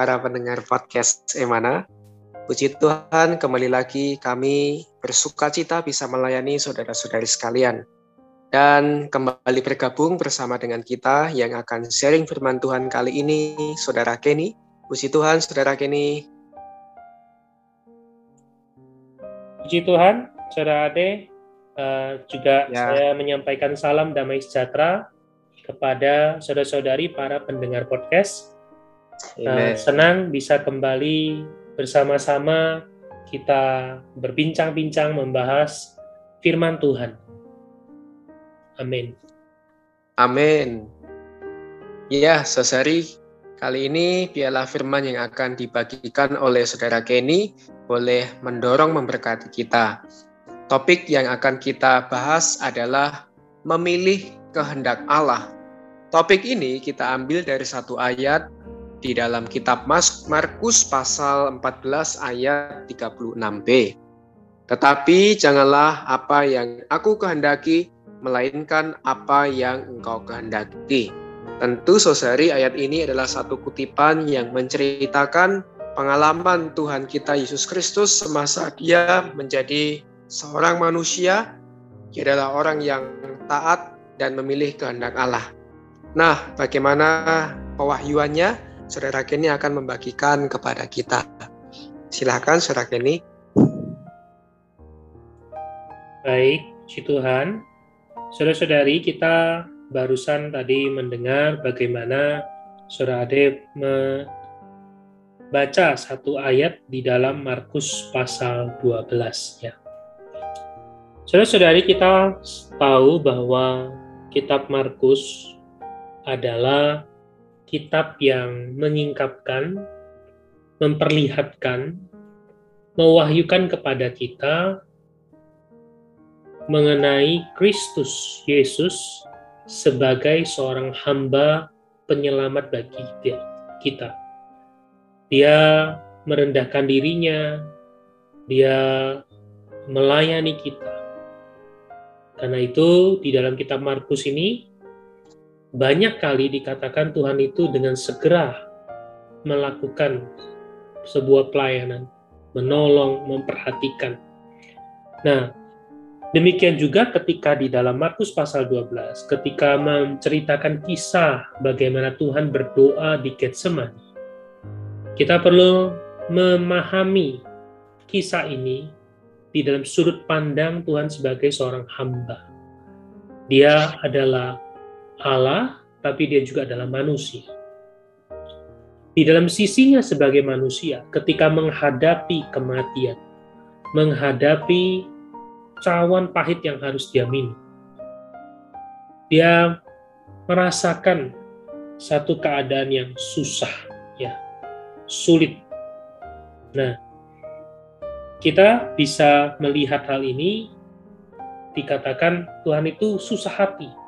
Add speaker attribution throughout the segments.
Speaker 1: para pendengar podcast Emana. Puji Tuhan, kembali lagi kami bersuka cita bisa melayani saudara-saudari sekalian. Dan kembali bergabung bersama dengan kita yang akan sharing firman Tuhan kali ini, Saudara Kenny. Puji Tuhan, Saudara Kenny.
Speaker 2: Puji Tuhan, Saudara Ade, uh, juga
Speaker 1: Ya.
Speaker 2: saya menyampaikan salam damai sejahtera kepada saudara-saudari para pendengar podcast.
Speaker 1: Amen.
Speaker 2: senang bisa kembali bersama-sama kita berbincang-bincang membahas firman Tuhan. Amin.
Speaker 1: Amin. Ya, saudari, kali ini biarlah firman yang akan dibagikan oleh Saudara Kenny boleh mendorong memberkati kita. Topik yang akan kita bahas adalah memilih kehendak Allah. Topik ini kita ambil dari satu ayat di dalam kitab Markus pasal 14 ayat 36b. Tetapi janganlah apa yang aku kehendaki, melainkan apa yang engkau kehendaki. Tentu saudari ayat ini adalah satu kutipan yang menceritakan pengalaman Tuhan kita Yesus Kristus semasa dia menjadi seorang manusia. Dia adalah orang yang taat dan memilih kehendak Allah. Nah, bagaimana pewahyuannya? Saudara Kenny akan membagikan kepada kita. Silahkan Saudara Kenny.
Speaker 2: Baik, puji Tuhan. Saudara-saudari, kita barusan tadi mendengar bagaimana Saudara Ade membaca satu ayat di dalam Markus pasal 12 ya. Saudara-saudari, kita tahu bahwa kitab Markus adalah kitab yang menyingkapkan, memperlihatkan, mewahyukan kepada kita mengenai Kristus Yesus sebagai seorang hamba penyelamat bagi kita. Dia merendahkan dirinya, dia melayani kita. Karena itu di dalam kitab Markus ini banyak kali dikatakan Tuhan itu dengan segera melakukan sebuah pelayanan, menolong, memperhatikan. Nah, Demikian juga ketika di dalam Markus pasal 12, ketika menceritakan kisah bagaimana Tuhan berdoa di Getsemani. Kita perlu memahami kisah ini di dalam sudut pandang Tuhan sebagai seorang hamba. Dia adalah Allah, tapi dia juga adalah manusia. Di dalam sisinya sebagai manusia, ketika menghadapi kematian, menghadapi cawan pahit yang harus dia minum. Dia merasakan satu keadaan yang susah, ya, sulit. Nah, kita bisa melihat hal ini dikatakan Tuhan itu susah hati.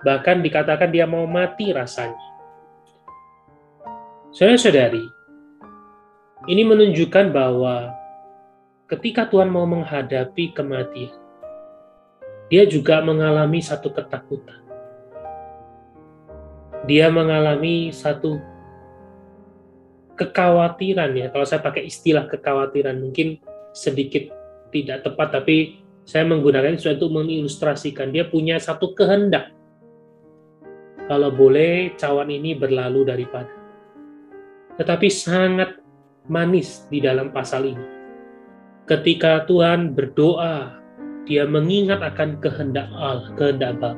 Speaker 2: Bahkan dikatakan dia mau mati rasanya. Saudara-saudari, ini menunjukkan bahwa ketika Tuhan mau menghadapi kematian, dia juga mengalami satu ketakutan. Dia mengalami satu kekhawatiran ya. Kalau saya pakai istilah kekhawatiran mungkin sedikit tidak tepat, tapi saya menggunakan itu untuk mengilustrasikan. Dia punya satu kehendak. Kalau boleh cawan ini berlalu daripada. Tetapi sangat manis di dalam pasal ini ketika Tuhan berdoa, dia mengingat akan kehendak Allah, kehendak Bapa.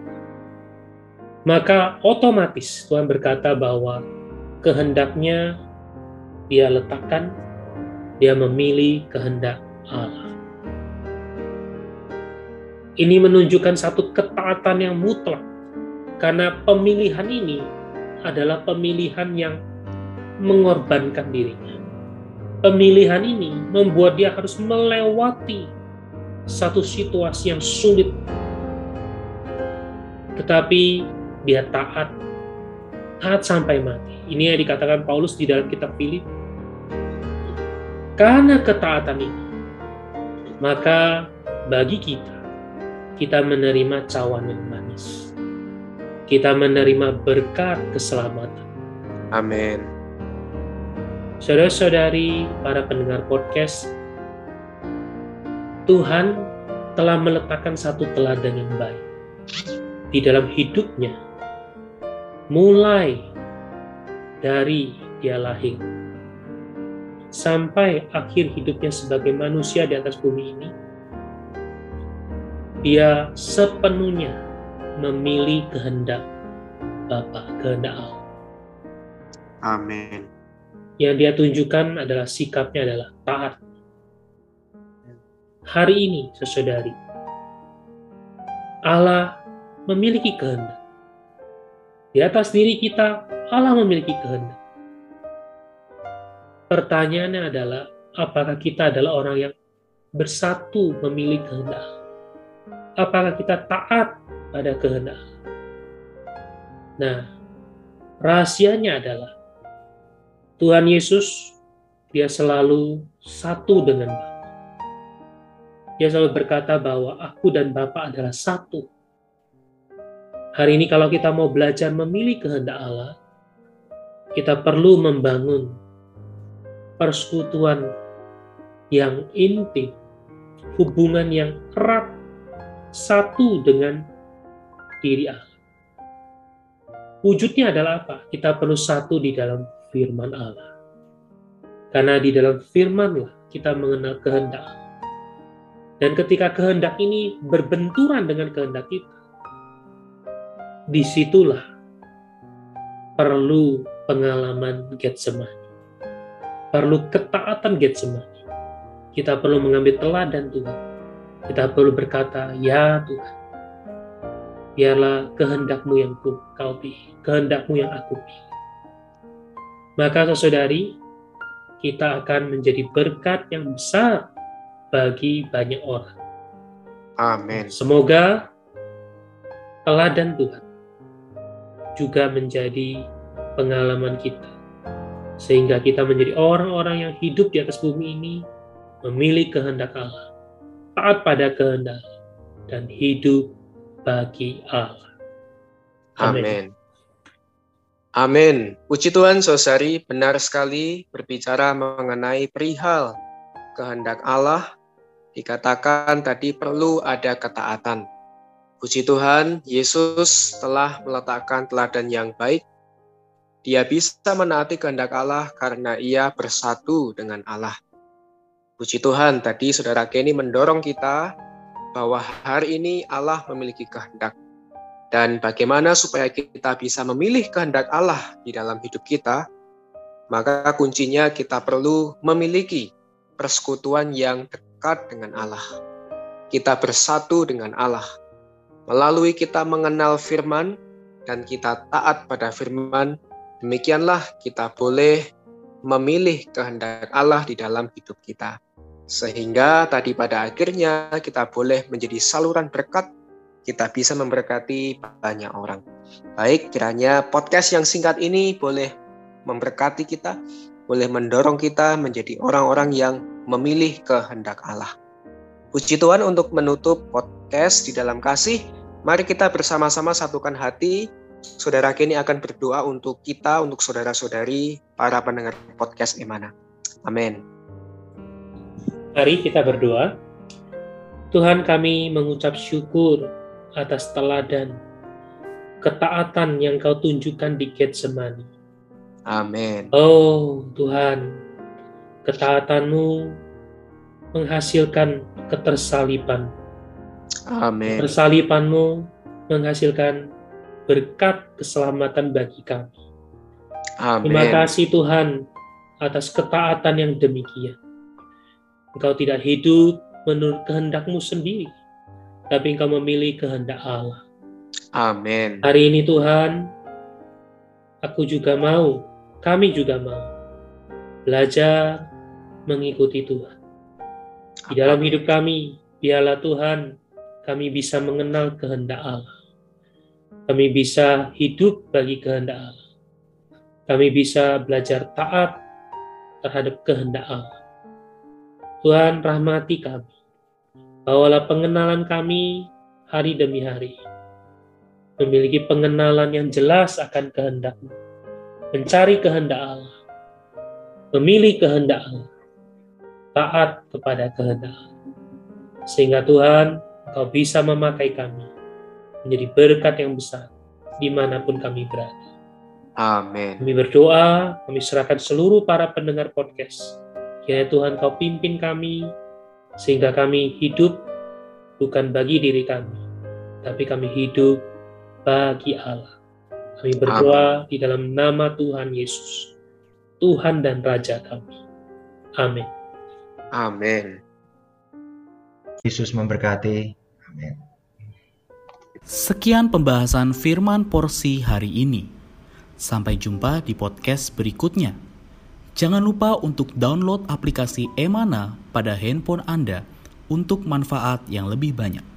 Speaker 2: Maka otomatis Tuhan berkata bahwa kehendaknya dia letakkan, dia memilih kehendak Allah. Ini menunjukkan satu ketaatan yang mutlak, karena pemilihan ini adalah pemilihan yang mengorbankan dirinya. pemilihan ini membuat dia harus melewati satu situasi yang sulit. Tetapi dia taat, taat sampai mati. Ini yang dikatakan Paulus di dalam kitab Filip. Karena ketaatan ini, maka bagi kita, kita menerima cawan yang. Kita menerima berkat keselamatan.
Speaker 1: Amin.
Speaker 2: Saudara-saudari, para pendengar podcast, Tuhan telah meletakkan satu teladan yang baik di dalam hidupnya, mulai dari dia lahir sampai akhir hidupnya sebagai manusia di atas bumi ini. Dia sepenuhnya memilih kehendak Bapa, kehendak Allah.
Speaker 1: Amin.
Speaker 2: Yang dia tunjukkan adalah sikapnya adalah taat hari ini, sesaudari, Allah memiliki kehendak. Di atas diri kita, Allah memiliki kehendak. Pertanyaannya adalah, apakah kita adalah orang yang bersatu memilih kehendak Apakah kita taat pada kehendak Nah, rahasianya adalah Tuhan Yesus, dia selalu satu dengan Bapa. Dia selalu berkata bahwa aku dan Bapa adalah satu. Hari ini kalau kita mau belajar memilih kehendak Allah, kita perlu membangun persekutuan yang intim, hubungan yang erat satu dengan diri Allah. Wujudnya adalah apa? Kita perlu satu di dalam firman Allah. Karena di dalam firmanlah kita mengenal kehendak. Dan ketika kehendak ini berbenturan dengan kehendak kita, di situlah perlu pengalaman Getsemani. Perlu ketaatan Getsemani. Kita perlu mengambil teladan Tuhan. Kita perlu berkata, Ya Tuhan, biarlah kehendakmu yang ku, kau pilih, kehendakmu yang aku pilih. Maka saudari, kita akan menjadi berkat yang besar bagi banyak orang.
Speaker 1: Amin.
Speaker 2: Semoga teladan Tuhan juga menjadi pengalaman kita. Sehingga kita menjadi orang-orang yang hidup di atas bumi ini memilih kehendak Allah, taat pada kehendak dan hidup bagi Allah.
Speaker 1: Amin. Amin. Puji Tuhan, Sosari, benar sekali berbicara mengenai perihal kehendak Allah Dikatakan tadi perlu ada ketaatan. Puji Tuhan, Yesus telah meletakkan teladan yang baik. Dia bisa menaati kehendak Allah karena ia bersatu dengan Allah. Puji Tuhan, tadi saudara Kenny mendorong kita bahwa hari ini Allah memiliki kehendak. Dan bagaimana supaya kita bisa memilih kehendak Allah di dalam hidup kita, maka kuncinya kita perlu memiliki persekutuan yang dekat dengan Allah. Kita bersatu dengan Allah. Melalui kita mengenal firman dan kita taat pada firman, demikianlah kita boleh memilih kehendak Allah di dalam hidup kita. Sehingga tadi pada akhirnya kita boleh menjadi saluran berkat, kita bisa memberkati banyak orang. Baik, kiranya podcast yang singkat ini boleh memberkati kita, boleh mendorong kita menjadi orang-orang yang memilih kehendak Allah. Puji Tuhan untuk menutup podcast di dalam kasih. Mari kita bersama-sama satukan hati. Saudara kini akan berdoa untuk kita, untuk saudara-saudari, para pendengar podcast Emana. Amin.
Speaker 2: Mari kita berdoa. Tuhan kami mengucap syukur atas teladan ketaatan yang kau tunjukkan di Getsemani.
Speaker 1: Amin.
Speaker 2: Oh Tuhan, ketaatanmu menghasilkan ketersalipan.
Speaker 1: Amin.
Speaker 2: Persalipanmu menghasilkan berkat keselamatan bagi kami.
Speaker 1: Amin.
Speaker 2: Terima kasih Tuhan atas ketaatan yang demikian. Engkau tidak hidup menurut kehendakmu sendiri, tapi engkau memilih kehendak Allah.
Speaker 1: Amin.
Speaker 2: Hari ini Tuhan, aku juga mau, kami juga mau belajar mengikuti Tuhan. Di dalam hidup kami, biarlah Tuhan kami bisa mengenal kehendak Allah. Kami bisa hidup bagi kehendak Allah. Kami bisa belajar taat terhadap kehendak Allah. Tuhan rahmati kami. Bawalah pengenalan kami hari demi hari. Memiliki pengenalan yang jelas akan kehendak Mencari kehendak Allah. Memilih kehendak Allah. Taat kepada kehendak Allah. Sehingga Tuhan, Engkau bisa memakai kami menjadi berkat yang besar di mana pun kami berada.
Speaker 1: Amin.
Speaker 2: Kami berdoa, kami serahkan seluruh para pendengar podcast. Kiranya Tuhan kau pimpin kami, sehingga kami hidup bukan bagi diri kami, tapi kami hidup bagi Allah. Kami berdoa Amin. di dalam nama Tuhan Yesus, Tuhan dan Raja kami. Amin.
Speaker 1: Amin.
Speaker 3: Yesus memberkati. Amin.
Speaker 4: Sekian pembahasan firman porsi hari ini. Sampai jumpa di podcast berikutnya. Jangan lupa untuk download aplikasi Emana pada handphone Anda untuk manfaat yang lebih banyak.